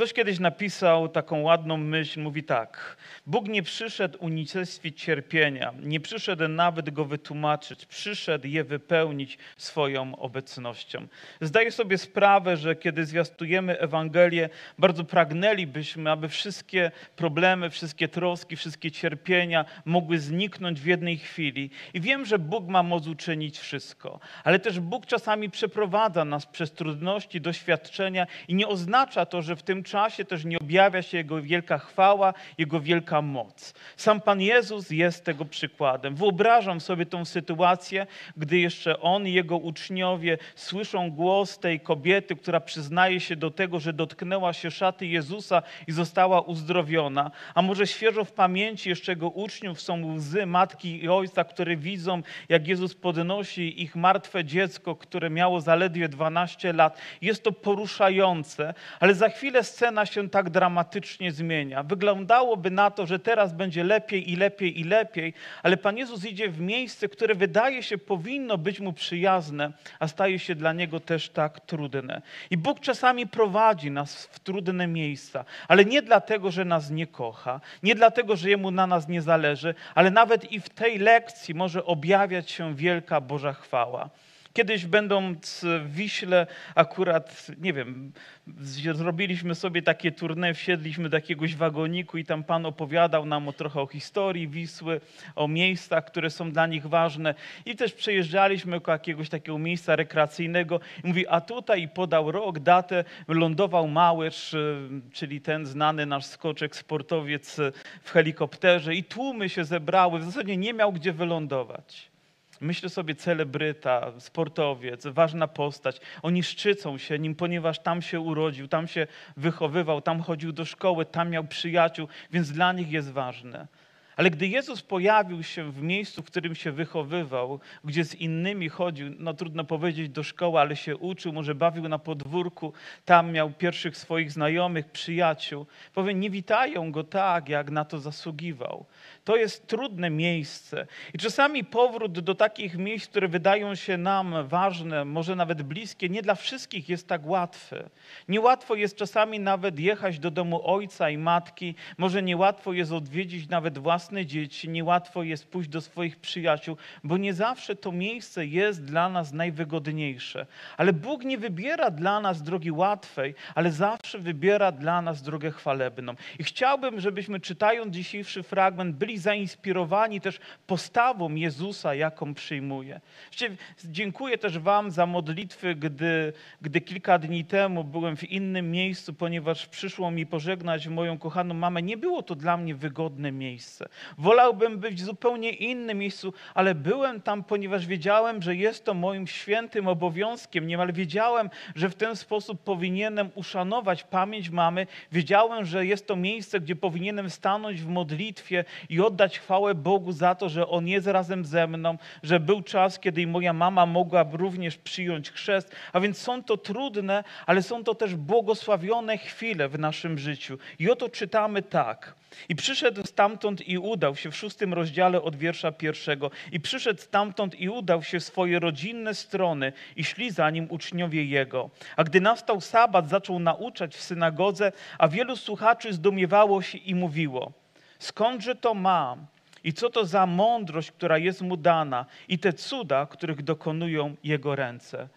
Ktoś kiedyś napisał taką ładną myśl, mówi tak: Bóg nie przyszedł unicestwić cierpienia, nie przyszedł nawet go wytłumaczyć, przyszedł je wypełnić swoją obecnością. Zdaję sobie sprawę, że kiedy zwiastujemy Ewangelię, bardzo pragnęlibyśmy, aby wszystkie problemy, wszystkie troski, wszystkie cierpienia mogły zniknąć w jednej chwili. I wiem, że Bóg ma moc uczynić wszystko, ale też Bóg czasami przeprowadza nas przez trudności, doświadczenia i nie oznacza to, że w tym czasie też nie objawia się Jego wielka chwała, Jego wielka moc. Sam Pan Jezus jest tego przykładem. Wyobrażam sobie tą sytuację, gdy jeszcze On i Jego uczniowie słyszą głos tej kobiety, która przyznaje się do tego, że dotknęła się szaty Jezusa i została uzdrowiona. A może świeżo w pamięci jeszcze Jego uczniów są łzy matki i ojca, które widzą, jak Jezus podnosi ich martwe dziecko, które miało zaledwie 12 lat. Jest to poruszające, ale za chwilę scena się tak dramatycznie zmienia. Wyglądałoby na to, że teraz będzie lepiej i lepiej i lepiej, ale Pan Jezus idzie w miejsce, które wydaje się powinno być mu przyjazne, a staje się dla niego też tak trudne. I Bóg czasami prowadzi nas w trudne miejsca, ale nie dlatego, że nas nie kocha, nie dlatego, że jemu na nas nie zależy, ale nawet i w tej lekcji może objawiać się wielka Boża chwała. Kiedyś będąc w Wiśle, akurat, nie wiem, zrobiliśmy sobie takie tournée, wsiedliśmy do jakiegoś wagoniku i tam Pan opowiadał nam o, trochę o historii Wisły, o miejscach, które są dla nich ważne. I też przejeżdżaliśmy do jakiegoś takiego miejsca rekreacyjnego i mówi, a tutaj podał rok, datę, lądował Małecz, czyli ten znany nasz skoczek, sportowiec w helikopterze i tłumy się zebrały, w zasadzie nie miał gdzie wylądować. Myślę sobie celebryta, sportowiec, ważna postać. Oni szczycą się nim, ponieważ tam się urodził, tam się wychowywał, tam chodził do szkoły, tam miał przyjaciół, więc dla nich jest ważne. Ale gdy Jezus pojawił się w miejscu, w którym się wychowywał, gdzie z innymi chodził, no trudno powiedzieć do szkoły, ale się uczył, może bawił na podwórku, tam miał pierwszych swoich znajomych, przyjaciół, powiem, nie witają go tak, jak na to zasługiwał. To jest trudne miejsce. I czasami powrót do takich miejsc, które wydają się nam ważne, może nawet bliskie, nie dla wszystkich jest tak łatwy. Niełatwo jest czasami nawet jechać do domu ojca i matki, może niełatwo jest odwiedzić nawet własne dzieci, niełatwo jest pójść do swoich przyjaciół, bo nie zawsze to miejsce jest dla nas najwygodniejsze. Ale Bóg nie wybiera dla nas drogi łatwej, ale zawsze wybiera dla nas drogę chwalebną. I chciałbym, żebyśmy czytając dzisiejszy fragment byli zainspirowani też postawą Jezusa, jaką przyjmuje. Dziękuję też Wam za modlitwy, gdy, gdy kilka dni temu byłem w innym miejscu, ponieważ przyszło mi pożegnać moją kochaną mamę. Nie było to dla mnie wygodne miejsce. Wolałbym być w zupełnie innym miejscu, ale byłem tam, ponieważ wiedziałem, że jest to moim świętym obowiązkiem. Niemal wiedziałem, że w ten sposób powinienem uszanować pamięć mamy. Wiedziałem, że jest to miejsce, gdzie powinienem stanąć w modlitwie i oddać chwałę Bogu za to, że On jest razem ze mną, że był czas, kiedy moja mama mogła również przyjąć chrzest. A więc są to trudne, ale są to też błogosławione chwile w naszym życiu. I oto czytamy tak. I przyszedł stamtąd i udał się w szóstym rozdziale od wiersza pierwszego. I przyszedł stamtąd i udał się w swoje rodzinne strony i szli za nim uczniowie jego. A gdy nastał sabat, zaczął nauczać w synagodze, a wielu słuchaczy zdumiewało się i mówiło – Skądże to ma? I co to za mądrość, która jest mu dana? I te cuda, których dokonują jego ręce.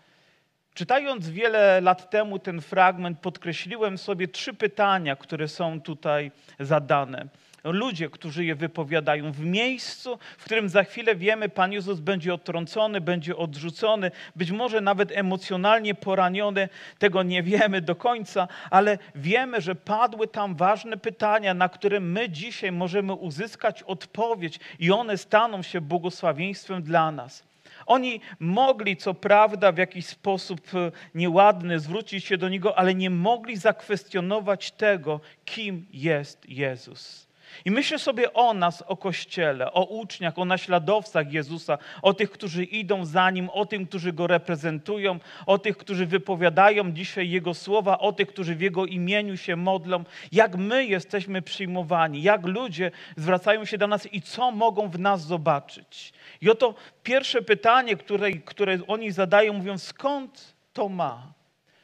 Czytając wiele lat temu ten fragment, podkreśliłem sobie trzy pytania, które są tutaj zadane ludzie, którzy je wypowiadają, w miejscu, w którym za chwilę wiemy, Pan Jezus będzie odtrącony, będzie odrzucony, być może nawet emocjonalnie poraniony, tego nie wiemy do końca, ale wiemy, że padły tam ważne pytania, na które my dzisiaj możemy uzyskać odpowiedź i one staną się błogosławieństwem dla nas. Oni mogli, co prawda, w jakiś sposób e, nieładny zwrócić się do Niego, ale nie mogli zakwestionować tego, kim jest Jezus. I myślę sobie o nas, o Kościele, o uczniach, o naśladowcach Jezusa, o tych, którzy idą za Nim, o tych, którzy Go reprezentują, o tych, którzy wypowiadają dzisiaj Jego słowa, o tych, którzy w Jego imieniu się modlą, jak my jesteśmy przyjmowani, jak ludzie zwracają się do nas i co mogą w nas zobaczyć. I oto pierwsze pytanie, które, które oni zadają, mówią, skąd to ma?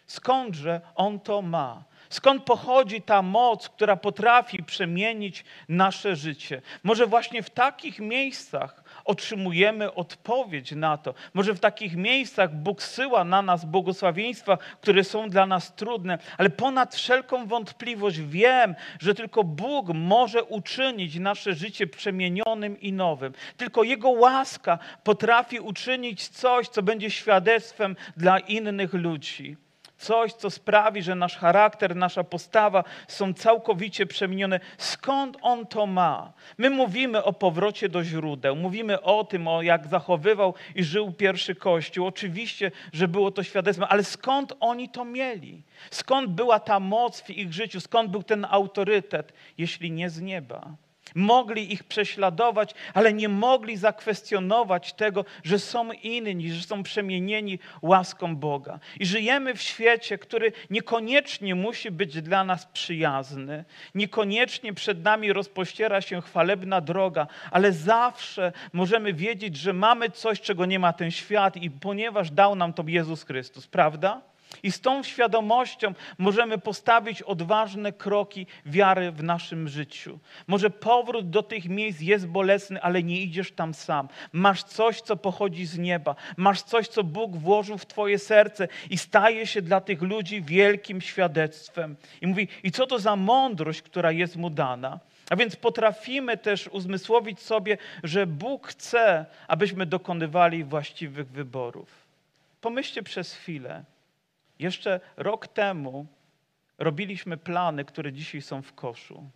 Skądże on to ma? Skąd pochodzi ta moc, która potrafi przemienić nasze życie? Może właśnie w takich miejscach otrzymujemy odpowiedź na to. Może w takich miejscach Bóg syła na nas błogosławieństwa, które są dla nas trudne, ale ponad wszelką wątpliwość wiem, że tylko Bóg może uczynić nasze życie przemienionym i nowym. Tylko Jego łaska potrafi uczynić coś, co będzie świadectwem dla innych ludzi coś, co sprawi, że nasz charakter, nasza postawa są całkowicie przemienione. Skąd on to ma? My mówimy o powrocie do źródeł, mówimy o tym, o jak zachowywał i żył pierwszy Kościół. Oczywiście, że było to świadectwem, ale skąd oni to mieli? Skąd była ta moc w ich życiu? Skąd był ten autorytet, jeśli nie z nieba? Mogli ich prześladować, ale nie mogli zakwestionować tego, że są inni, że są przemienieni łaską Boga. I żyjemy w świecie, który niekoniecznie musi być dla nas przyjazny, niekoniecznie przed nami rozpościera się chwalebna droga, ale zawsze możemy wiedzieć, że mamy coś, czego nie ma ten świat, i ponieważ dał nam to Jezus Chrystus, prawda? I z tą świadomością możemy postawić odważne kroki wiary w naszym życiu. Może powrót do tych miejsc jest bolesny, ale nie idziesz tam sam. Masz coś, co pochodzi z nieba. Masz coś, co Bóg włożył w Twoje serce i staje się dla tych ludzi wielkim świadectwem. I mówi, i co to za mądrość, która jest mu dana? A więc potrafimy też uzmysłowić sobie, że Bóg chce, abyśmy dokonywali właściwych wyborów. Pomyślcie przez chwilę. Jeszcze rok temu robiliśmy plany, które dzisiaj są w koszu.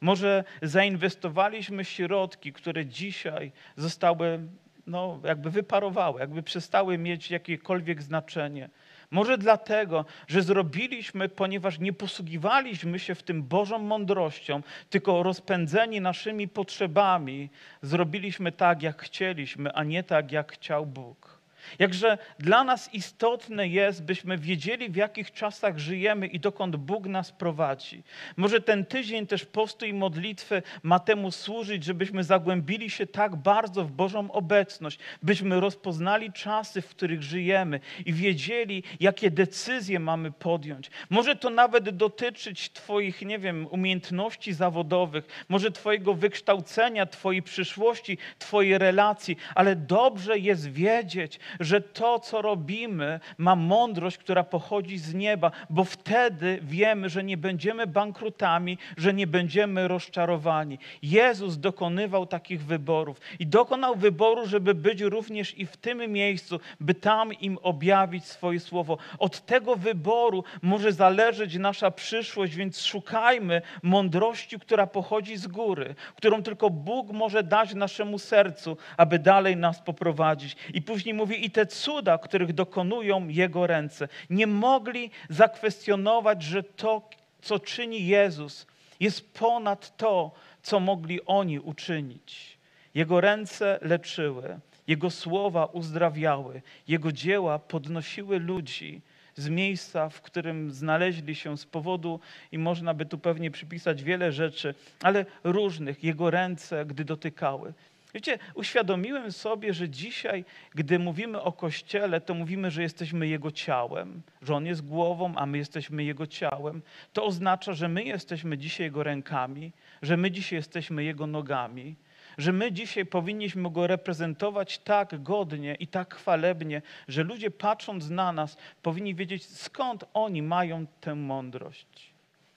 Może zainwestowaliśmy środki, które dzisiaj zostały, no, jakby wyparowały, jakby przestały mieć jakiekolwiek znaczenie. Może dlatego, że zrobiliśmy, ponieważ nie posługiwaliśmy się w tym Bożą mądrością, tylko rozpędzeni naszymi potrzebami, zrobiliśmy tak, jak chcieliśmy, a nie tak, jak chciał Bóg. Jakże dla nas istotne jest, byśmy wiedzieli, w jakich czasach żyjemy i dokąd Bóg nas prowadzi. Może ten tydzień też postu i modlitwy ma temu służyć, żebyśmy zagłębili się tak bardzo w Bożą obecność, byśmy rozpoznali czasy, w których żyjemy i wiedzieli, jakie decyzje mamy podjąć. Może to nawet dotyczyć Twoich, nie wiem, umiejętności zawodowych, może Twojego wykształcenia, Twojej przyszłości, Twojej relacji, ale dobrze jest wiedzieć, że to, co robimy, ma mądrość, która pochodzi z nieba, bo wtedy wiemy, że nie będziemy bankrutami, że nie będziemy rozczarowani. Jezus dokonywał takich wyborów i dokonał wyboru, żeby być również i w tym miejscu, by tam im objawić swoje słowo. Od tego wyboru może zależeć nasza przyszłość, więc szukajmy mądrości, która pochodzi z góry, którą tylko Bóg może dać naszemu sercu, aby dalej nas poprowadzić. I później mówi, i te cuda, których dokonują Jego ręce. Nie mogli zakwestionować, że to, co czyni Jezus, jest ponad to, co mogli oni uczynić. Jego ręce leczyły, Jego słowa uzdrawiały, Jego dzieła podnosiły ludzi z miejsca, w którym znaleźli się z powodu, i można by tu pewnie przypisać wiele rzeczy, ale różnych, Jego ręce, gdy dotykały. Wiecie, uświadomiłem sobie, że dzisiaj, gdy mówimy o Kościele, to mówimy, że jesteśmy Jego ciałem, że On jest głową, a my jesteśmy Jego ciałem. To oznacza, że my jesteśmy dzisiaj Jego rękami, że my dzisiaj jesteśmy Jego nogami, że my dzisiaj powinniśmy Go reprezentować tak godnie i tak chwalebnie, że ludzie patrząc na nas powinni wiedzieć, skąd oni mają tę mądrość.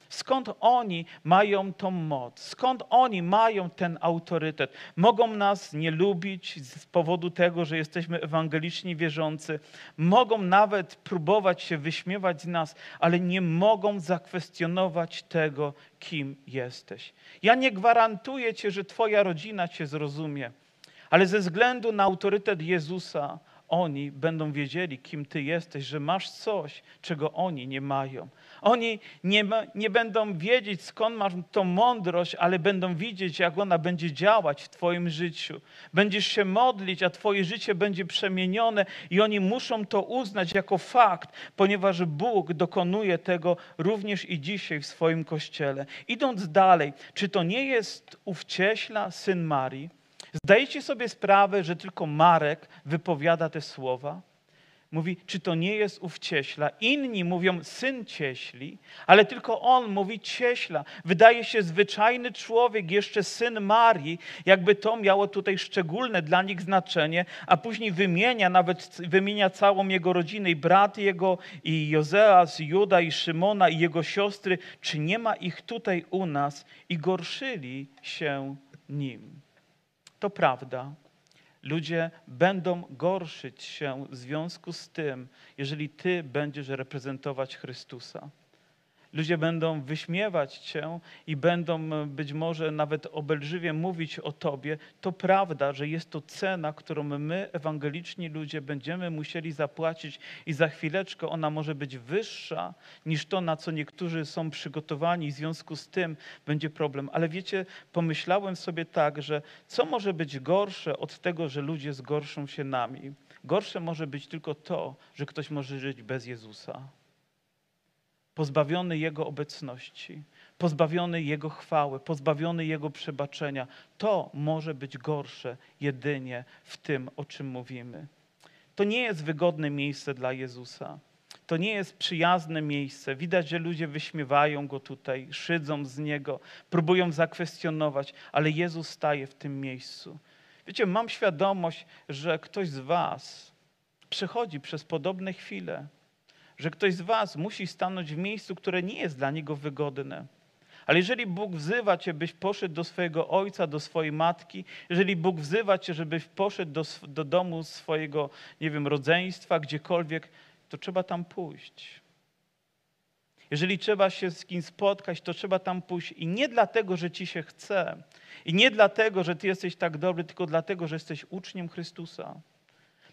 Skąd oni mają tą moc? Skąd oni mają ten autorytet? Mogą nas nie lubić z powodu tego, że jesteśmy ewangeliczni wierzący. Mogą nawet próbować się wyśmiewać z nas, ale nie mogą zakwestionować tego, kim jesteś. Ja nie gwarantuję ci, że twoja rodzina cię zrozumie, ale ze względu na autorytet Jezusa, oni będą wiedzieli, kim Ty jesteś, że masz coś, czego oni nie mają. Oni nie, ma, nie będą wiedzieć, skąd masz tą mądrość, ale będą widzieć, jak ona będzie działać w Twoim życiu. Będziesz się modlić, a Twoje życie będzie przemienione i oni muszą to uznać jako fakt, ponieważ Bóg dokonuje tego również i dzisiaj w swoim Kościele. Idąc dalej, czy to nie jest ów cieśla, syn Marii? Zdajecie sobie sprawę, że tylko Marek wypowiada te słowa? Mówi, czy to nie jest ów cieśla? Inni mówią syn cieśli, ale tylko on mówi cieśla. Wydaje się zwyczajny człowiek, jeszcze syn Marii, jakby to miało tutaj szczególne dla nich znaczenie, a później wymienia, nawet wymienia całą jego rodzinę, i brat jego, i Jozeas, i Juda, i Szymona, i jego siostry. Czy nie ma ich tutaj u nas? I gorszyli się nim. To prawda. Ludzie będą gorszyć się w związku z tym, jeżeli Ty będziesz reprezentować Chrystusa. Ludzie będą wyśmiewać Cię i będą e, być może nawet obelżywie mówić o Tobie. To prawda, że jest to cena, którą my, ewangeliczni ludzie, będziemy musieli zapłacić i za chwileczkę ona może być wyższa niż to, na co niektórzy są przygotowani. W związku z tym będzie problem. Ale wiecie, pomyślałem sobie tak, że co może być gorsze od tego, że ludzie zgorszą się nami? Gorsze może być tylko to, że ktoś może żyć bez Jezusa pozbawiony Jego obecności, pozbawiony Jego chwały, pozbawiony Jego przebaczenia. To może być gorsze jedynie w tym, o czym mówimy. To nie jest wygodne miejsce dla Jezusa. To nie jest przyjazne miejsce. Widać, że ludzie wyśmiewają go tutaj, szydzą z niego, próbują zakwestionować, ale Jezus staje w tym miejscu. Wiecie, mam świadomość, że ktoś z Was przechodzi przez podobne chwile że ktoś z Was musi stanąć w miejscu, które nie jest dla niego wygodne. Ale jeżeli Bóg wzywa Cię, byś poszedł do swojego ojca, do swojej matki, jeżeli Bóg wzywa Cię, żebyś poszedł do, do domu swojego, nie wiem, rodzeństwa, gdziekolwiek, to trzeba tam pójść. Jeżeli trzeba się z kim spotkać, to trzeba tam pójść. I nie dlatego, że Ci się chce, i nie dlatego, że Ty jesteś tak dobry, tylko dlatego, że jesteś uczniem Chrystusa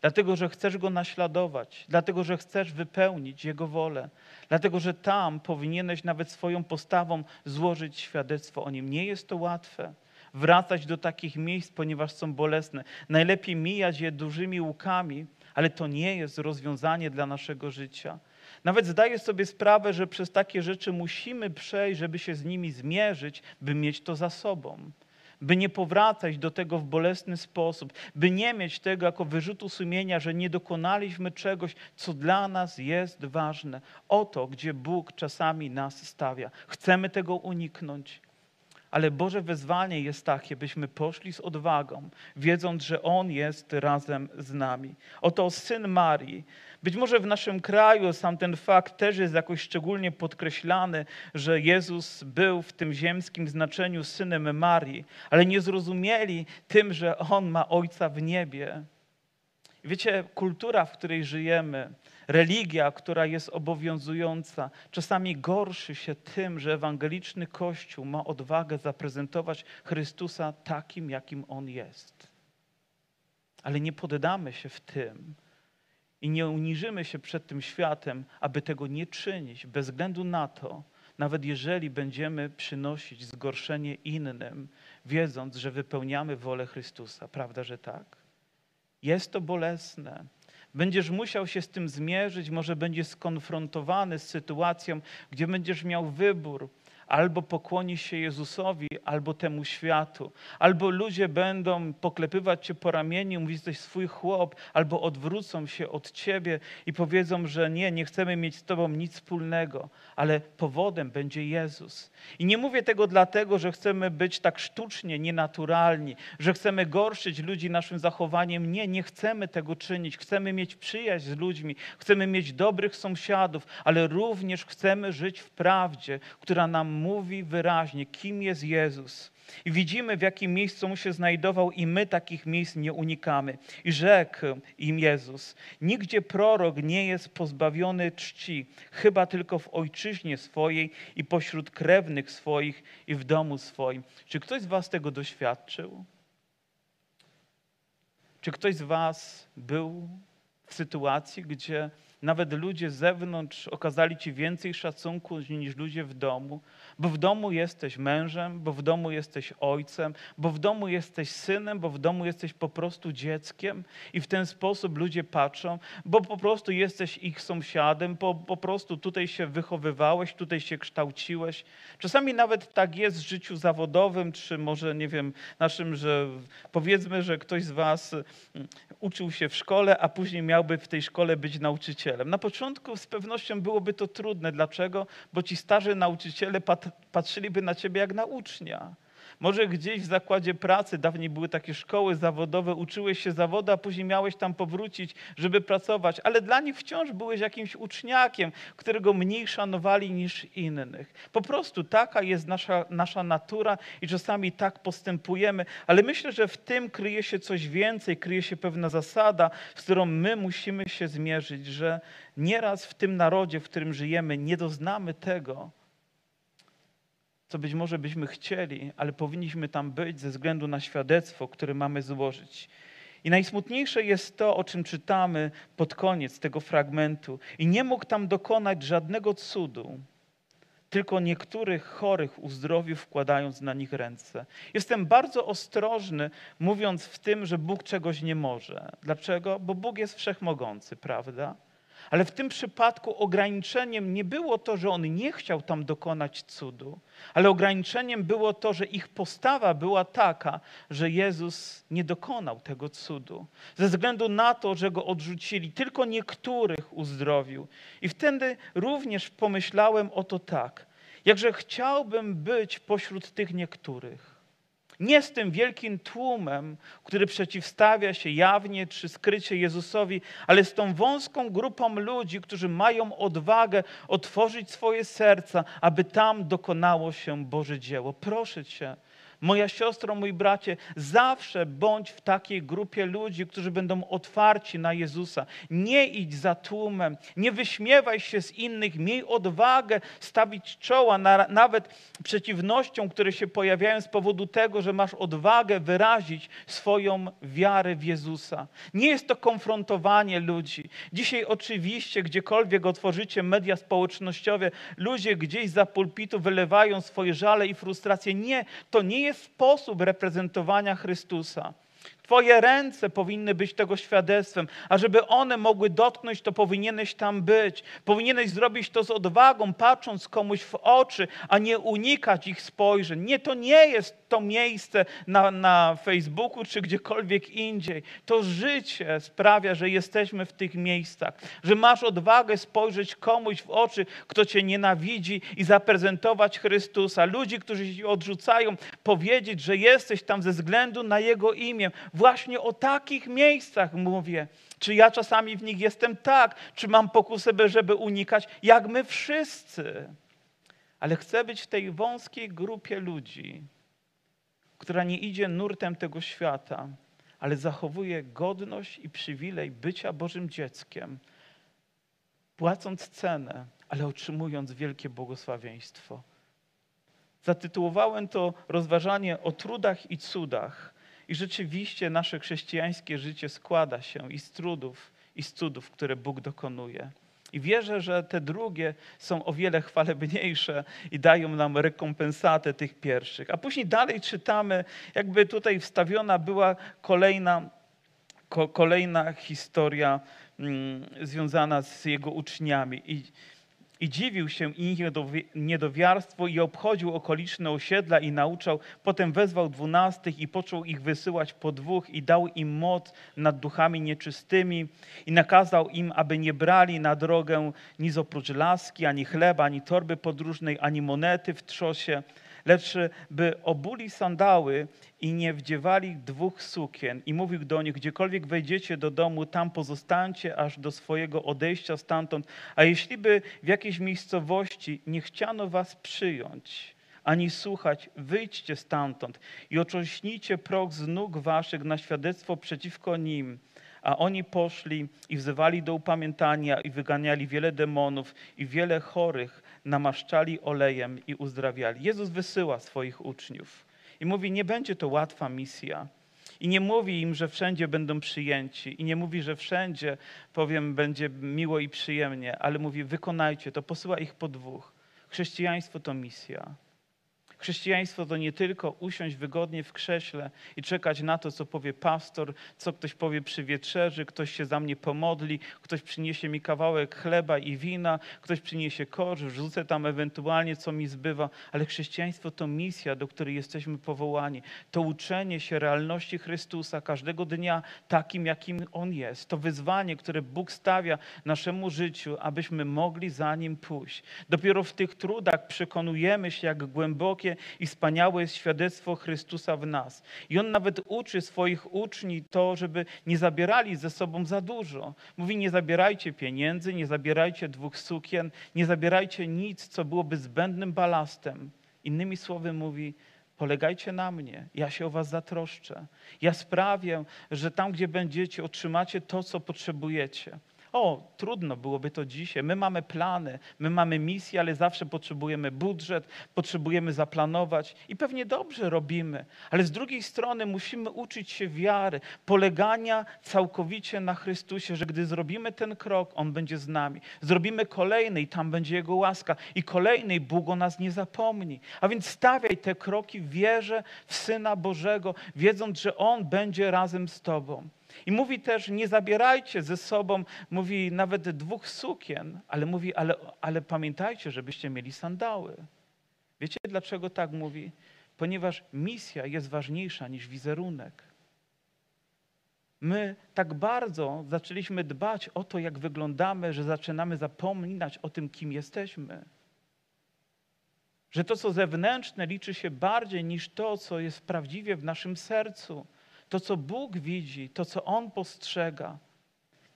dlatego że chcesz Go naśladować, dlatego że chcesz wypełnić Jego wolę, dlatego że tam powinieneś nawet swoją postawą złożyć świadectwo o Nim. Nie jest to łatwe wracać do takich miejsc, ponieważ są bolesne. Najlepiej mijać je dużymi łukami, ale to nie jest rozwiązanie dla naszego życia. Nawet zdaję sobie sprawę, że przez takie rzeczy musimy przejść, żeby się z nimi zmierzyć, by mieć to za sobą by nie powracać do tego w bolesny sposób, by nie mieć tego jako wyrzutu sumienia, że nie dokonaliśmy czegoś, co dla nas jest ważne. Oto, gdzie Bóg czasami nas stawia. Chcemy tego uniknąć. Ale Boże wezwanie jest takie, byśmy poszli z odwagą, wiedząc, że On jest razem z nami. Oto syn Marii, być może w naszym kraju sam ten fakt też jest jakoś szczególnie podkreślany, że Jezus był w tym ziemskim znaczeniu synem Marii, ale nie zrozumieli tym, że On ma Ojca w niebie. Wiecie, kultura, w której żyjemy, religia, która jest obowiązująca, czasami gorszy się tym, że ewangeliczny Kościół ma odwagę zaprezentować Chrystusa takim, jakim On jest. Ale nie poddamy się w tym, i nie uniżymy się przed tym światem, aby tego nie czynić, bez względu na to, nawet jeżeli będziemy przynosić zgorszenie innym, wiedząc, że wypełniamy wolę Chrystusa. Prawda, że tak? Jest to bolesne. Będziesz musiał się z tym zmierzyć, może będziesz skonfrontowany z sytuacją, gdzie będziesz miał wybór albo pokłoni się Jezusowi, albo temu światu. Albo ludzie będą poklepywać cię po ramieniu, mówić, jesteś swój chłop, albo odwrócą się od ciebie i powiedzą, że nie, nie chcemy mieć z tobą nic wspólnego, ale powodem będzie Jezus. I nie mówię tego dlatego, że chcemy być tak sztucznie, nienaturalni, że chcemy gorszyć ludzi naszym zachowaniem. Nie, nie chcemy tego czynić. Chcemy mieć przyjaźń z ludźmi, chcemy mieć dobrych sąsiadów, ale również chcemy żyć w prawdzie, która nam mówi wyraźnie, kim jest Jezus. I widzimy, w jakim miejscu mu się znajdował, i my takich miejsc nie unikamy. I rzekł im Jezus: Nigdzie prorok nie jest pozbawiony czci, chyba tylko w ojczyźnie swojej i pośród krewnych swoich i w domu swoim. Czy ktoś z Was tego doświadczył? Czy ktoś z Was był w sytuacji, gdzie nawet ludzie z zewnątrz okazali ci więcej szacunku niż ludzie w domu, bo w domu jesteś mężem, bo w domu jesteś ojcem, bo w domu jesteś synem, bo w domu jesteś po prostu dzieckiem i w ten sposób ludzie patrzą, bo po prostu jesteś ich sąsiadem, bo po prostu tutaj się wychowywałeś, tutaj się kształciłeś. Czasami nawet tak jest w życiu zawodowym, czy może, nie wiem, naszym, że powiedzmy, że ktoś z was mm, uczył się w szkole, a później miałby w tej szkole być nauczycielem. Na początku z pewnością byłoby to trudne. Dlaczego? Bo ci starzy nauczyciele patrzyliby na ciebie jak na ucznia. Może gdzieś w zakładzie pracy, dawniej były takie szkoły zawodowe, uczyłeś się zawodu, a później miałeś tam powrócić, żeby pracować, ale dla nich wciąż byłeś jakimś uczniakiem, którego mniej szanowali niż innych. Po prostu taka jest nasza, nasza natura i czasami tak postępujemy, ale myślę, że w tym kryje się coś więcej, kryje się pewna zasada, z którą my musimy się zmierzyć, że nieraz w tym narodzie, w którym żyjemy, nie doznamy tego, co być może byśmy chcieli, ale powinniśmy tam być ze względu na świadectwo, które mamy złożyć. I najsmutniejsze jest to, o czym czytamy pod koniec tego fragmentu. I nie mógł tam dokonać żadnego cudu, tylko niektórych chorych uzdrowił, wkładając na nich ręce. Jestem bardzo ostrożny, mówiąc w tym, że Bóg czegoś nie może. Dlaczego? Bo Bóg jest wszechmogący, prawda? Ale w tym przypadku ograniczeniem nie było to, że on nie chciał tam dokonać cudu, ale ograniczeniem było to, że ich postawa była taka, że Jezus nie dokonał tego cudu. Ze względu na to, że go odrzucili, tylko niektórych uzdrowił. I wtedy również pomyślałem o to tak, jakże chciałbym być pośród tych niektórych nie z tym wielkim tłumem, który przeciwstawia się jawnie czy skrycie Jezusowi, ale z tą wąską grupą ludzi, którzy mają odwagę otworzyć swoje serca, aby tam dokonało się Boże dzieło. Proszę Cię, Moja siostro, mój bracie, zawsze bądź w takiej grupie ludzi, którzy będą otwarci na Jezusa. Nie idź za tłumem, nie wyśmiewaj się z innych, miej odwagę stawić czoła na, nawet przeciwnościom, które się pojawiają z powodu tego, że masz odwagę wyrazić swoją wiarę w Jezusa. Nie jest to konfrontowanie ludzi. Dzisiaj oczywiście, gdziekolwiek otworzycie media społecznościowe, ludzie gdzieś za pulpitu wylewają swoje żale i frustracje. Nie, to nie jest sposób reprezentowania Chrystusa. Twoje ręce powinny być tego świadectwem, a żeby one mogły dotknąć, to powinieneś tam być. Powinieneś zrobić to z odwagą, patrząc komuś w oczy, a nie unikać ich spojrzeń. Nie, to nie jest to miejsce na, na Facebooku czy gdziekolwiek indziej. To życie sprawia, że jesteśmy w tych miejscach, że masz odwagę spojrzeć komuś w oczy, kto cię nienawidzi i zaprezentować Chrystusa. Ludzi, którzy cię odrzucają, powiedzieć, że jesteś tam ze względu na Jego imię Właśnie o takich miejscach mówię. Czy ja czasami w nich jestem tak, czy mam pokusę, żeby unikać, jak my wszyscy. Ale chcę być w tej wąskiej grupie ludzi, która nie idzie nurtem tego świata, ale zachowuje godność i przywilej bycia Bożym dzieckiem, płacąc cenę, ale otrzymując wielkie błogosławieństwo. Zatytułowałem to rozważanie o trudach i cudach, i rzeczywiście nasze chrześcijańskie życie składa się i z trudów, i z cudów, które Bóg dokonuje. I wierzę, że te drugie są o wiele chwalebniejsze i dają nam rekompensatę tych pierwszych. A później dalej czytamy, jakby tutaj wstawiona była kolejna, ko, kolejna historia mm, związana z jego uczniami. I i dziwił się ich niedowiarstwo i obchodził okoliczne osiedla i nauczał. Potem wezwał dwunastych i począł ich wysyłać po dwóch i dał im moc nad duchami nieczystymi i nakazał im, aby nie brali na drogę nic oprócz laski, ani chleba, ani torby podróżnej, ani monety w trzosie, lecz by obuli sandały i nie wdziewali dwóch sukien. I mówił do nich, gdziekolwiek wejdziecie do domu, tam pozostańcie aż do swojego odejścia stamtąd. A jeśli by w jakiejś miejscowości nie chciano was przyjąć, ani słuchać, wyjdźcie stamtąd i otrząśnijcie proch z nóg waszych na świadectwo przeciwko nim. A oni poszli i wzywali do upamiętania i wyganiali wiele demonów i wiele chorych namaszczali olejem i uzdrawiali. Jezus wysyła swoich uczniów i mówi: Nie będzie to łatwa misja. I nie mówi im, że wszędzie będą przyjęci. I nie mówi, że wszędzie, powiem, będzie miło i przyjemnie, ale mówi, wykonajcie to. Posyła ich po dwóch. Chrześcijaństwo to misja. Chrześcijaństwo to nie tylko usiąść wygodnie w krześle i czekać na to, co powie pastor, co ktoś powie przy wieczerzy, ktoś się za mnie pomodli, ktoś przyniesie mi kawałek chleba i wina, ktoś przyniesie korz, wrzucę tam ewentualnie, co mi zbywa, ale chrześcijaństwo to misja, do której jesteśmy powołani. To uczenie się realności Chrystusa każdego dnia takim, jakim On jest. To wyzwanie, które Bóg stawia naszemu życiu, abyśmy mogli za Nim pójść. Dopiero w tych trudach przekonujemy się, jak głębokie i wspaniałe jest świadectwo Chrystusa w nas. I On nawet uczy swoich uczniów to, żeby nie zabierali ze sobą za dużo. Mówi, nie zabierajcie pieniędzy, nie zabierajcie dwóch sukien, nie zabierajcie nic, co byłoby zbędnym balastem. Innymi słowy mówi, Polegajcie na mnie, ja się o Was zatroszczę. Ja sprawię, że tam, gdzie będziecie, otrzymacie to, co potrzebujecie. O, trudno byłoby to dzisiaj. My mamy plany, my mamy misję, ale zawsze potrzebujemy budżet, potrzebujemy zaplanować i pewnie dobrze robimy. Ale z drugiej strony musimy uczyć się wiary, polegania całkowicie na Chrystusie, że gdy zrobimy ten krok, On będzie z nami. Zrobimy kolejny i tam będzie Jego łaska. I kolejny Bóg o nas nie zapomni. A więc stawiaj te kroki w wierze w Syna Bożego, wiedząc, że On będzie razem z Tobą. I mówi też, nie zabierajcie ze sobą, mówi nawet dwóch sukien, ale mówi, ale, ale pamiętajcie, żebyście mieli sandały. Wiecie dlaczego tak mówi? Ponieważ misja jest ważniejsza niż wizerunek. My tak bardzo zaczęliśmy dbać o to, jak wyglądamy, że zaczynamy zapominać o tym, kim jesteśmy. Że to, co zewnętrzne, liczy się bardziej niż to, co jest prawdziwie w naszym sercu to, co Bóg widzi, to, co On postrzega.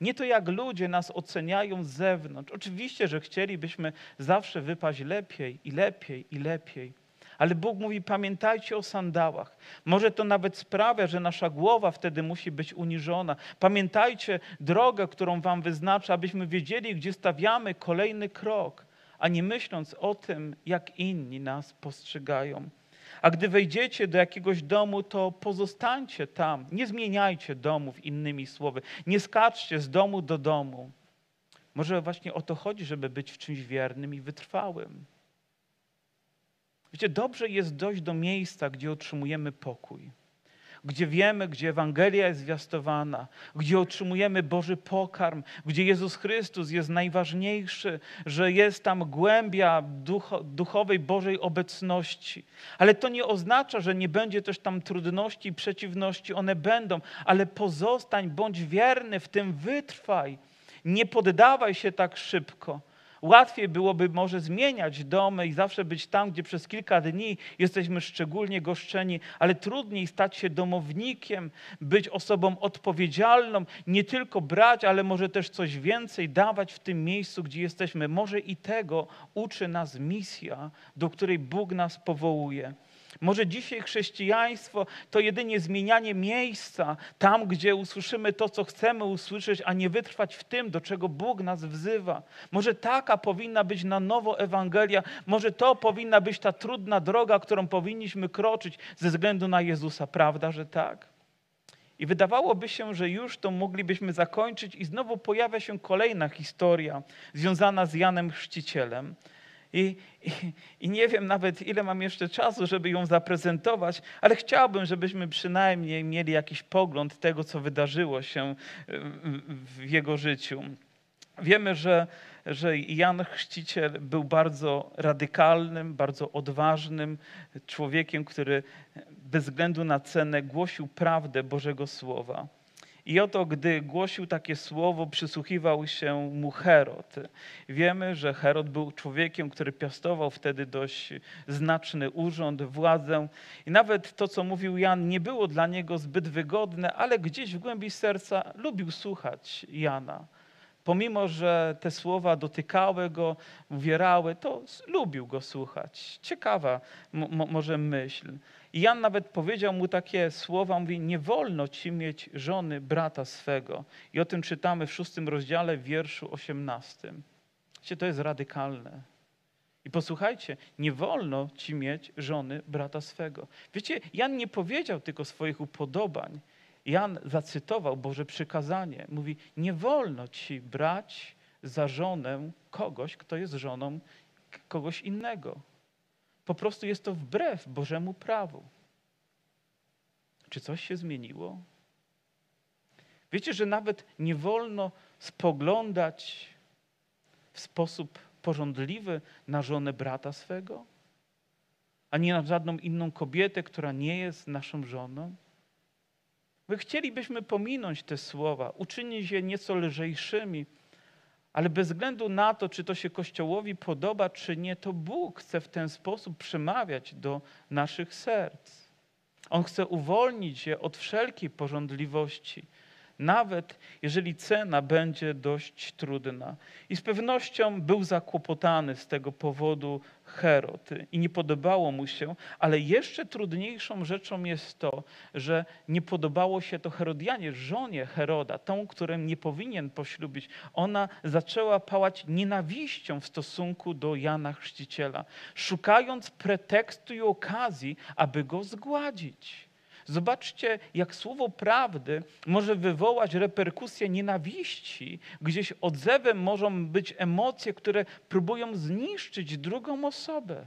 Nie to, jak ludzie nas oceniają z zewnątrz. Oczywiście, że chcielibyśmy zawsze wypaść lepiej i lepiej i lepiej. Ale Bóg mówi: pamiętajcie o sandałach. Może to nawet sprawia, że nasza głowa wtedy musi być uniżona. Pamiętajcie drogę, którą Wam wyznacza, abyśmy wiedzieli, gdzie stawiamy kolejny krok, a nie myśląc o tym, jak inni nas postrzegają. A gdy wejdziecie do jakiegoś domu, to pozostańcie tam. Nie zmieniajcie domów, innymi słowy. Nie skaczcie z domu do domu. Może właśnie o to chodzi, żeby być w czymś wiernym i wytrwałym. Wiecie, dobrze jest dojść do miejsca, gdzie otrzymujemy pokój gdzie wiemy, gdzie Ewangelia jest zwiastowana, gdzie otrzymujemy Boży pokarm, gdzie Jezus Chrystus jest najważniejszy, że jest tam głębia ducho, duchowej Bożej obecności. Ale to nie oznacza, że nie będzie też tam trudności i przeciwności, one będą, ale pozostań, bądź wierny w tym, wytrwaj. Nie poddawaj się tak szybko. Łatwiej byłoby może zmieniać domy i zawsze być tam, gdzie przez kilka dni jesteśmy szczególnie goszczeni, ale trudniej stać się domownikiem, być osobą odpowiedzialną, nie tylko brać, ale może też coś więcej dawać w tym miejscu, gdzie jesteśmy. Może i tego uczy nas misja, do której Bóg nas powołuje. Może dzisiaj chrześcijaństwo to jedynie zmienianie miejsca tam, gdzie usłyszymy to, co chcemy usłyszeć, a nie wytrwać w tym, do czego Bóg nas wzywa. Może taka powinna być na nowo Ewangelia, może to powinna być ta trudna droga, którą powinniśmy kroczyć ze względu na Jezusa. Prawda, że tak? I wydawałoby się, że już to moglibyśmy zakończyć, i znowu pojawia się kolejna historia związana z Janem Chrzcicielem. I, i, I, nie wiem nawet, ile mam jeszcze czasu, żeby ją zaprezentować, ale chciałbym, żebyśmy przynajmniej mieli jakiś pogląd tego, co wydarzyło się w jego życiu. Wiemy, że, że Jan Chrzciciel był bardzo radykalnym, bardzo odważnym człowiekiem, który bez względu na cenę głosił prawdę Bożego Słowa. I oto, gdy głosił takie słowo, przysłuchiwał się mu Herod. Wiemy, że Herod był człowiekiem, który piastował wtedy dość znaczny urząd, władzę. I nawet to, co mówił Jan, nie było dla niego zbyt wygodne, ale gdzieś w głębi serca lubił słuchać Jana. Pomimo, że te słowa dotykały go, uwierały, to lubił go słuchać. Ciekawa może myśl. I Jan nawet powiedział mu takie słowa, mówi, nie wolno ci mieć żony brata swego. I o tym czytamy w szóstym rozdziale, w wierszu osiemnastym. Wiecie, to jest radykalne. I posłuchajcie, nie wolno ci mieć żony brata swego. Wiecie, Jan nie powiedział tylko swoich upodobań. Jan zacytował Boże przykazanie. Mówi, nie wolno ci brać za żonę kogoś, kto jest żoną kogoś innego. Po prostu jest to wbrew Bożemu prawu. Czy coś się zmieniło? Wiecie, że nawet nie wolno spoglądać w sposób porządliwy na żonę brata swego, ani na żadną inną kobietę, która nie jest naszą żoną? My chcielibyśmy pominąć te słowa, uczynić je nieco lżejszymi, ale bez względu na to, czy to się Kościołowi podoba, czy nie, to Bóg chce w ten sposób przemawiać do naszych serc. On chce uwolnić je od wszelkiej porządliwości, nawet jeżeli cena będzie dość trudna. I z pewnością był zakłopotany z tego powodu Herod i nie podobało mu się, ale jeszcze trudniejszą rzeczą jest to, że nie podobało się to Herodianie, żonie Heroda, tą, którą nie powinien poślubić. Ona zaczęła pałać nienawiścią w stosunku do Jana Chrzciciela, szukając pretekstu i okazji, aby go zgładzić. Zobaczcie, jak słowo prawdy może wywołać reperkusję nienawiści. Gdzieś odzewem mogą być emocje, które próbują zniszczyć drugą osobę.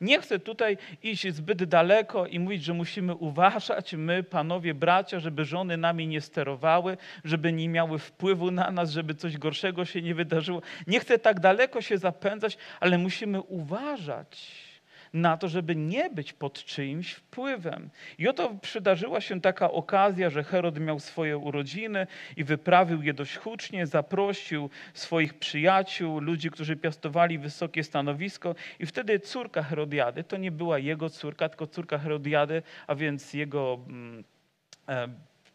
Nie chcę tutaj iść zbyt daleko i mówić, że musimy uważać, my, panowie, bracia, żeby żony nami nie sterowały, żeby nie miały wpływu na nas, żeby coś gorszego się nie wydarzyło. Nie chcę tak daleko się zapędzać, ale musimy uważać na to, żeby nie być pod czyimś wpływem. I oto przydarzyła się taka okazja, że Herod miał swoje urodziny i wyprawił je dość hucznie, zaprosił swoich przyjaciół, ludzi, którzy piastowali wysokie stanowisko i wtedy córka Herodiady, to nie była jego córka, tylko córka Herodiady, a więc jego mm,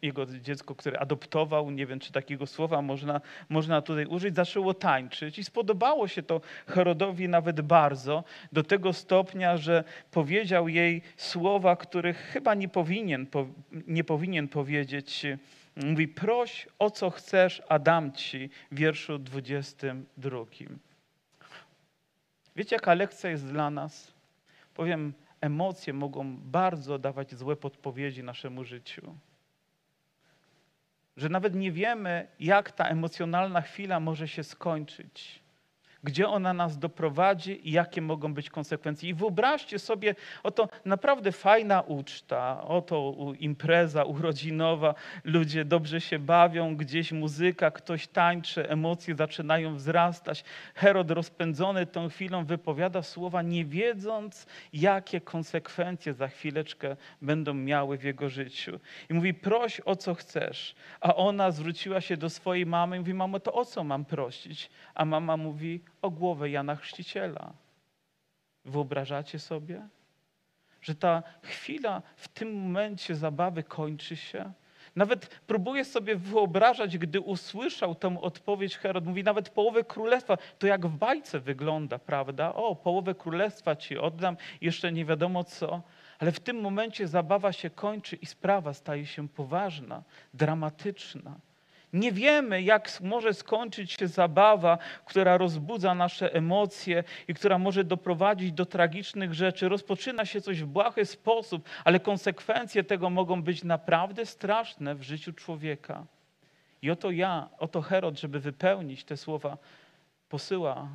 jego dziecko, które adoptował, nie wiem czy takiego słowa można, można tutaj użyć, zaczęło tańczyć i spodobało się to Herodowi nawet bardzo, do tego stopnia, że powiedział jej słowa, których chyba nie powinien, nie powinien powiedzieć. Mówi, proś o co chcesz, a dam ci, w wierszu 22. Wiecie, jaka lekcja jest dla nas? Powiem, emocje mogą bardzo dawać złe podpowiedzi naszemu życiu że nawet nie wiemy, jak ta emocjonalna chwila może się skończyć gdzie ona nas doprowadzi i jakie mogą być konsekwencje. I wyobraźcie sobie, oto naprawdę fajna uczta, oto impreza urodzinowa, ludzie dobrze się bawią, gdzieś muzyka, ktoś tańczy, emocje zaczynają wzrastać. Herod rozpędzony tą chwilą wypowiada słowa, nie wiedząc, jakie konsekwencje za chwileczkę będą miały w jego życiu. I mówi, proś o co chcesz. A ona zwróciła się do swojej mamy i mówi, mamo, to o co mam prosić? A mama mówi, o głowę Jana Chrzciciela. Wyobrażacie sobie, że ta chwila w tym momencie zabawy kończy się? Nawet próbuję sobie wyobrażać, gdy usłyszał tę odpowiedź Herod, mówi nawet połowę królestwa, to jak w bajce wygląda, prawda? O, połowę królestwa ci oddam, jeszcze nie wiadomo co. Ale w tym momencie zabawa się kończy i sprawa staje się poważna, dramatyczna. Nie wiemy, jak może skończyć się zabawa, która rozbudza nasze emocje i która może doprowadzić do tragicznych rzeczy. Rozpoczyna się coś w błahy sposób, ale konsekwencje tego mogą być naprawdę straszne w życiu człowieka. I oto ja, oto Herod, żeby wypełnić te słowa, posyła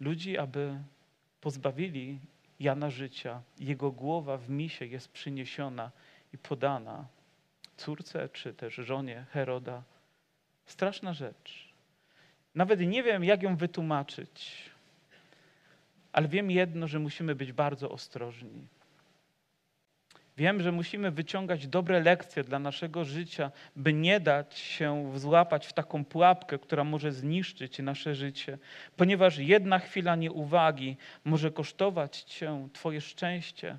ludzi, aby pozbawili Jana życia. Jego głowa w misie jest przyniesiona i podana córce czy też żonie Heroda. Straszna rzecz. Nawet nie wiem, jak ją wytłumaczyć, ale wiem jedno, że musimy być bardzo ostrożni. Wiem, że musimy wyciągać dobre lekcje dla naszego życia, by nie dać się złapać w taką pułapkę, która może zniszczyć nasze życie, ponieważ jedna chwila nieuwagi może kosztować Cię Twoje szczęście,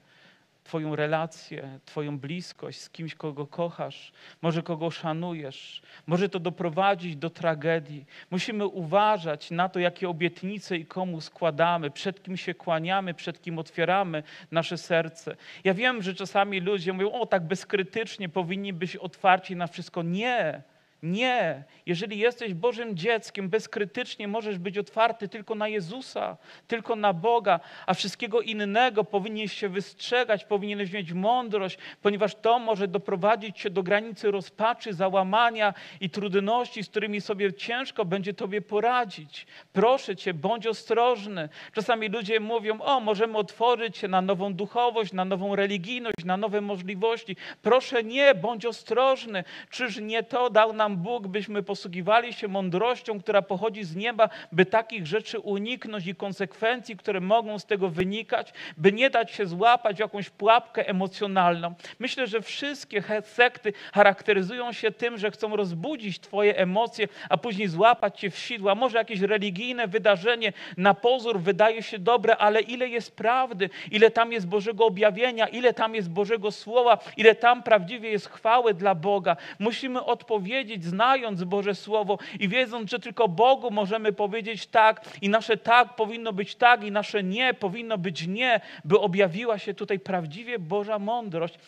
Twoją relację, Twoją bliskość z kimś, kogo kochasz, może kogo szanujesz. Może to doprowadzić do tragedii. Musimy uważać na to, jakie obietnice i komu składamy, przed kim się kłaniamy, przed kim otwieramy nasze serce. Ja wiem, że czasami ludzie mówią, o tak bezkrytycznie powinni być otwarci na wszystko. Nie, Nie, jeżeli jesteś Bożym dzieckiem, bezkrytycznie możesz być otwarty tylko na Jezusa, tylko na Boga, a wszystkiego innego powinieneś się wystrzegać, powinieneś mieć mądrość, ponieważ to może doprowadzić cię do granicy rozpaczy, załamania i trudności, z którymi sobie ciężko będzie tobie poradzić. Proszę cię, bądź ostrożny. Czasami ludzie mówią: O, możemy otworzyć się na nową duchowość, na nową religijność, na nowe możliwości. Proszę nie, bądź ostrożny. Czyż nie to dał nam Bóg, byśmy posługiwali się mądrością, która pochodzi z nieba, by takich rzeczy uniknąć i konsekwencji, które mogą z tego wynikać, by nie dać się złapać jakąś pułapkę emocjonalną. Myślę, że wszystkie sekty charakteryzują się tym, że chcą rozbudzić Twoje emocje, a później złapać Cię w sidła. Może jakieś religijne wydarzenie na pozór wydaje się dobre, ale ile jest prawdy, ile tam jest Bożego objawienia, ile tam jest Bożego Słowa, ile tam prawdziwie jest chwały dla Boga. Musimy odpowiedzieć, znając Boże Słowo i wiedząc, że tylko Bogu możemy powiedzieć tak i nasze tak powinno być tak i nasze nie powinno być nie, by objawiła się tutaj prawdziwie Boża mądrość,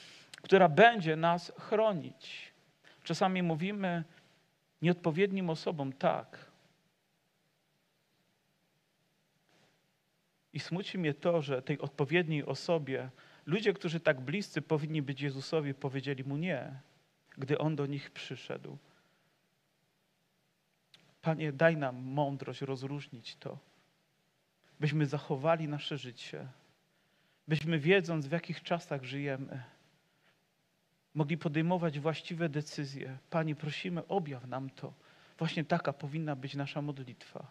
która będzie nas chronić. Czasami mówimy nieodpowiednim osobom tak. I smuci mnie to, że tej odpowiedniej osobie ludzie, którzy tak bliscy powinni być Jezusowi, powiedzieli mu nie, gdy on do nich przyszedł. Panie, daj nam mądrość rozróżnić to, byśmy zachowali nasze życie, byśmy wiedząc, w jakich czasach żyjemy, mogli podejmować właściwe decyzje. Panie, prosimy, objaw nam to. Właśnie taka powinna być nasza modlitwa.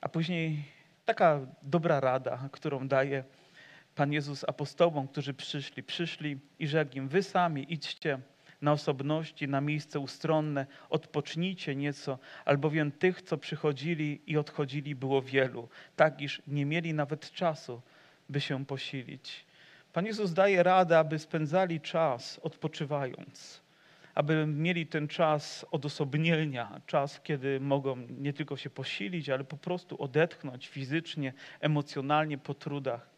A później taka dobra rada, którą daje Pan Jezus apostołom, którzy przyszli. Przyszli i rzekł im, wy sami idźcie na osobności, na miejsce ustronne, odpocznijcie nieco, albowiem tych, co przychodzili i odchodzili, było wielu, tak iż nie mieli nawet czasu, by się posilić. Pan Jezus daje radę, aby spędzali czas odpoczywając, aby mieli ten czas odosobnienia, czas, kiedy mogą nie tylko się posilić, ale po prostu odetchnąć fizycznie, emocjonalnie po trudach.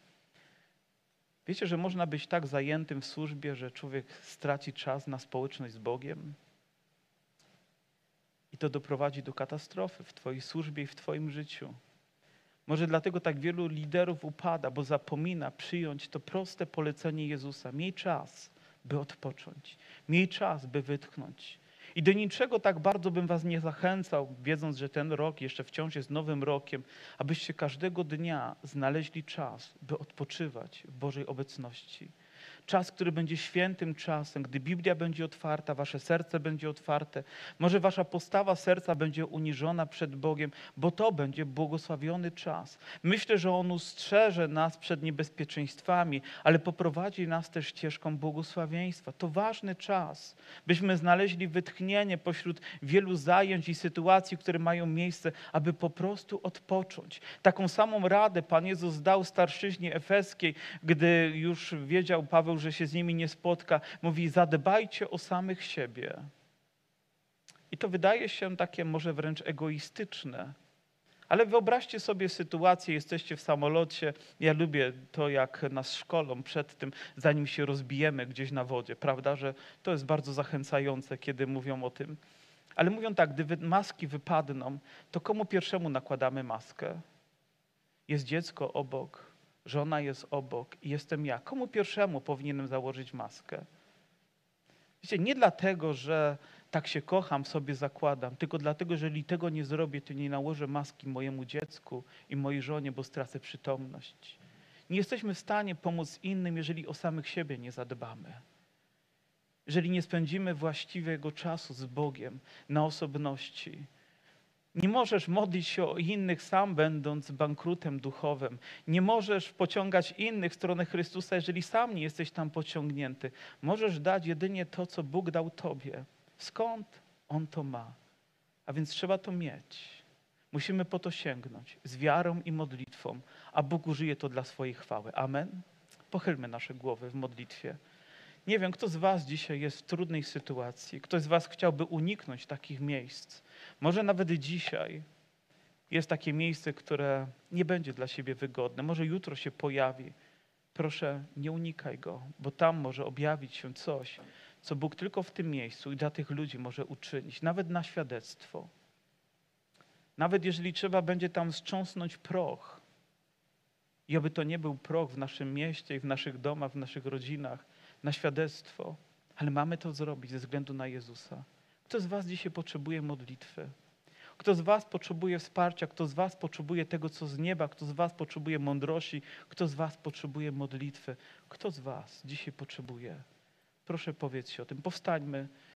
Wiecie, że można być tak zajętym w służbie, że człowiek straci czas na społeczność z Bogiem? I to doprowadzi do katastrofy w Twojej służbie i w Twoim życiu. Może dlatego tak wielu liderów upada, bo zapomina przyjąć to proste polecenie Jezusa. Miej czas, by odpocząć. Miej czas, by wytchnąć. I do niczego tak bardzo bym was nie zachęcał, wiedząc, że ten rok jeszcze wciąż jest nowym rokiem, abyście każdego dnia znaleźli czas, by odpoczywać w Bożej obecności czas, który będzie świętym czasem, gdy Biblia będzie otwarta, wasze serce będzie otwarte, może wasza postawa serca będzie uniżona przed Bogiem, bo to będzie błogosławiony czas. Myślę, że On ustrzeże nas przed niebezpieczeństwami, ale poprowadzi nas też ścieżką błogosławieństwa. To ważny czas, byśmy znaleźli wytchnienie pośród wielu zajęć i sytuacji, które mają miejsce, aby po prostu odpocząć. Taką samą radę Pan Jezus dał starszyźnie efeskiej, gdy już wiedział Paweł, że się z nimi nie spotka, mówi: zadbajcie o samych siebie. I to wydaje się takie może wręcz egoistyczne. Ale wyobraźcie sobie sytuację, jesteście w samolocie. Ja lubię to, jak nas szkolą przed tym, zanim się rozbijemy gdzieś na wodzie, prawda? Że to jest bardzo zachęcające, kiedy mówią o tym. Ale mówią tak, gdy maski wypadną, to komu pierwszemu nakładamy maskę? Jest dziecko obok, żona jest obok i jestem ja. Komu pierwszemu powinienem założyć maskę? Wiecie, nie dlatego, że tak się kocham, sobie zakładam, tylko dlatego, że jeżeli tego nie zrobię, to nie nałożę maski mojemu dziecku i mojej żonie, bo stracę przytomność. Nie jesteśmy w stanie pomóc innym, jeżeli o samych siebie nie zadbamy. Jeżeli nie spędzimy właściwego czasu z Bogiem na osobności, nie możesz modlić się o innych sam, będąc bankrutem duchowym. Nie możesz pociągać innych w stronę Chrystusa, jeżeli sam nie jesteś tam pociągnięty. Możesz dać jedynie to, co Bóg dał Tobie. Skąd On to ma? A więc trzeba to mieć. Musimy po to sięgnąć z wiarą i modlitwą, a Bóg użyje to dla swojej chwały. Amen. Pochylmy nasze głowy w modlitwie. Nie wiem, kto z Was dzisiaj jest w trudnej sytuacji, kto z Was chciałby uniknąć takich miejsc. Może nawet dzisiaj jest takie miejsce, które nie będzie dla siebie wygodne. Może jutro się pojawi. Proszę, nie unikaj go, bo tam może objawić się coś, co Bóg tylko w tym miejscu i dla tych ludzi może uczynić, nawet na świadectwo. Nawet jeżeli trzeba będzie tam strząsnąć proch. I aby to nie był proch w naszym mieście i w naszych domach, w naszych rodzinach, na świadectwo, ale mamy to zrobić ze względu na Jezusa. Kto z Was dzisiaj potrzebuje modlitwy? Kto z Was potrzebuje wsparcia? Kto z Was potrzebuje tego, co z nieba? Kto z Was potrzebuje mądrości? Kto z Was potrzebuje modlitwy? Kto z Was dzisiaj potrzebuje? Proszę powiedz się o tym. Powstańmy.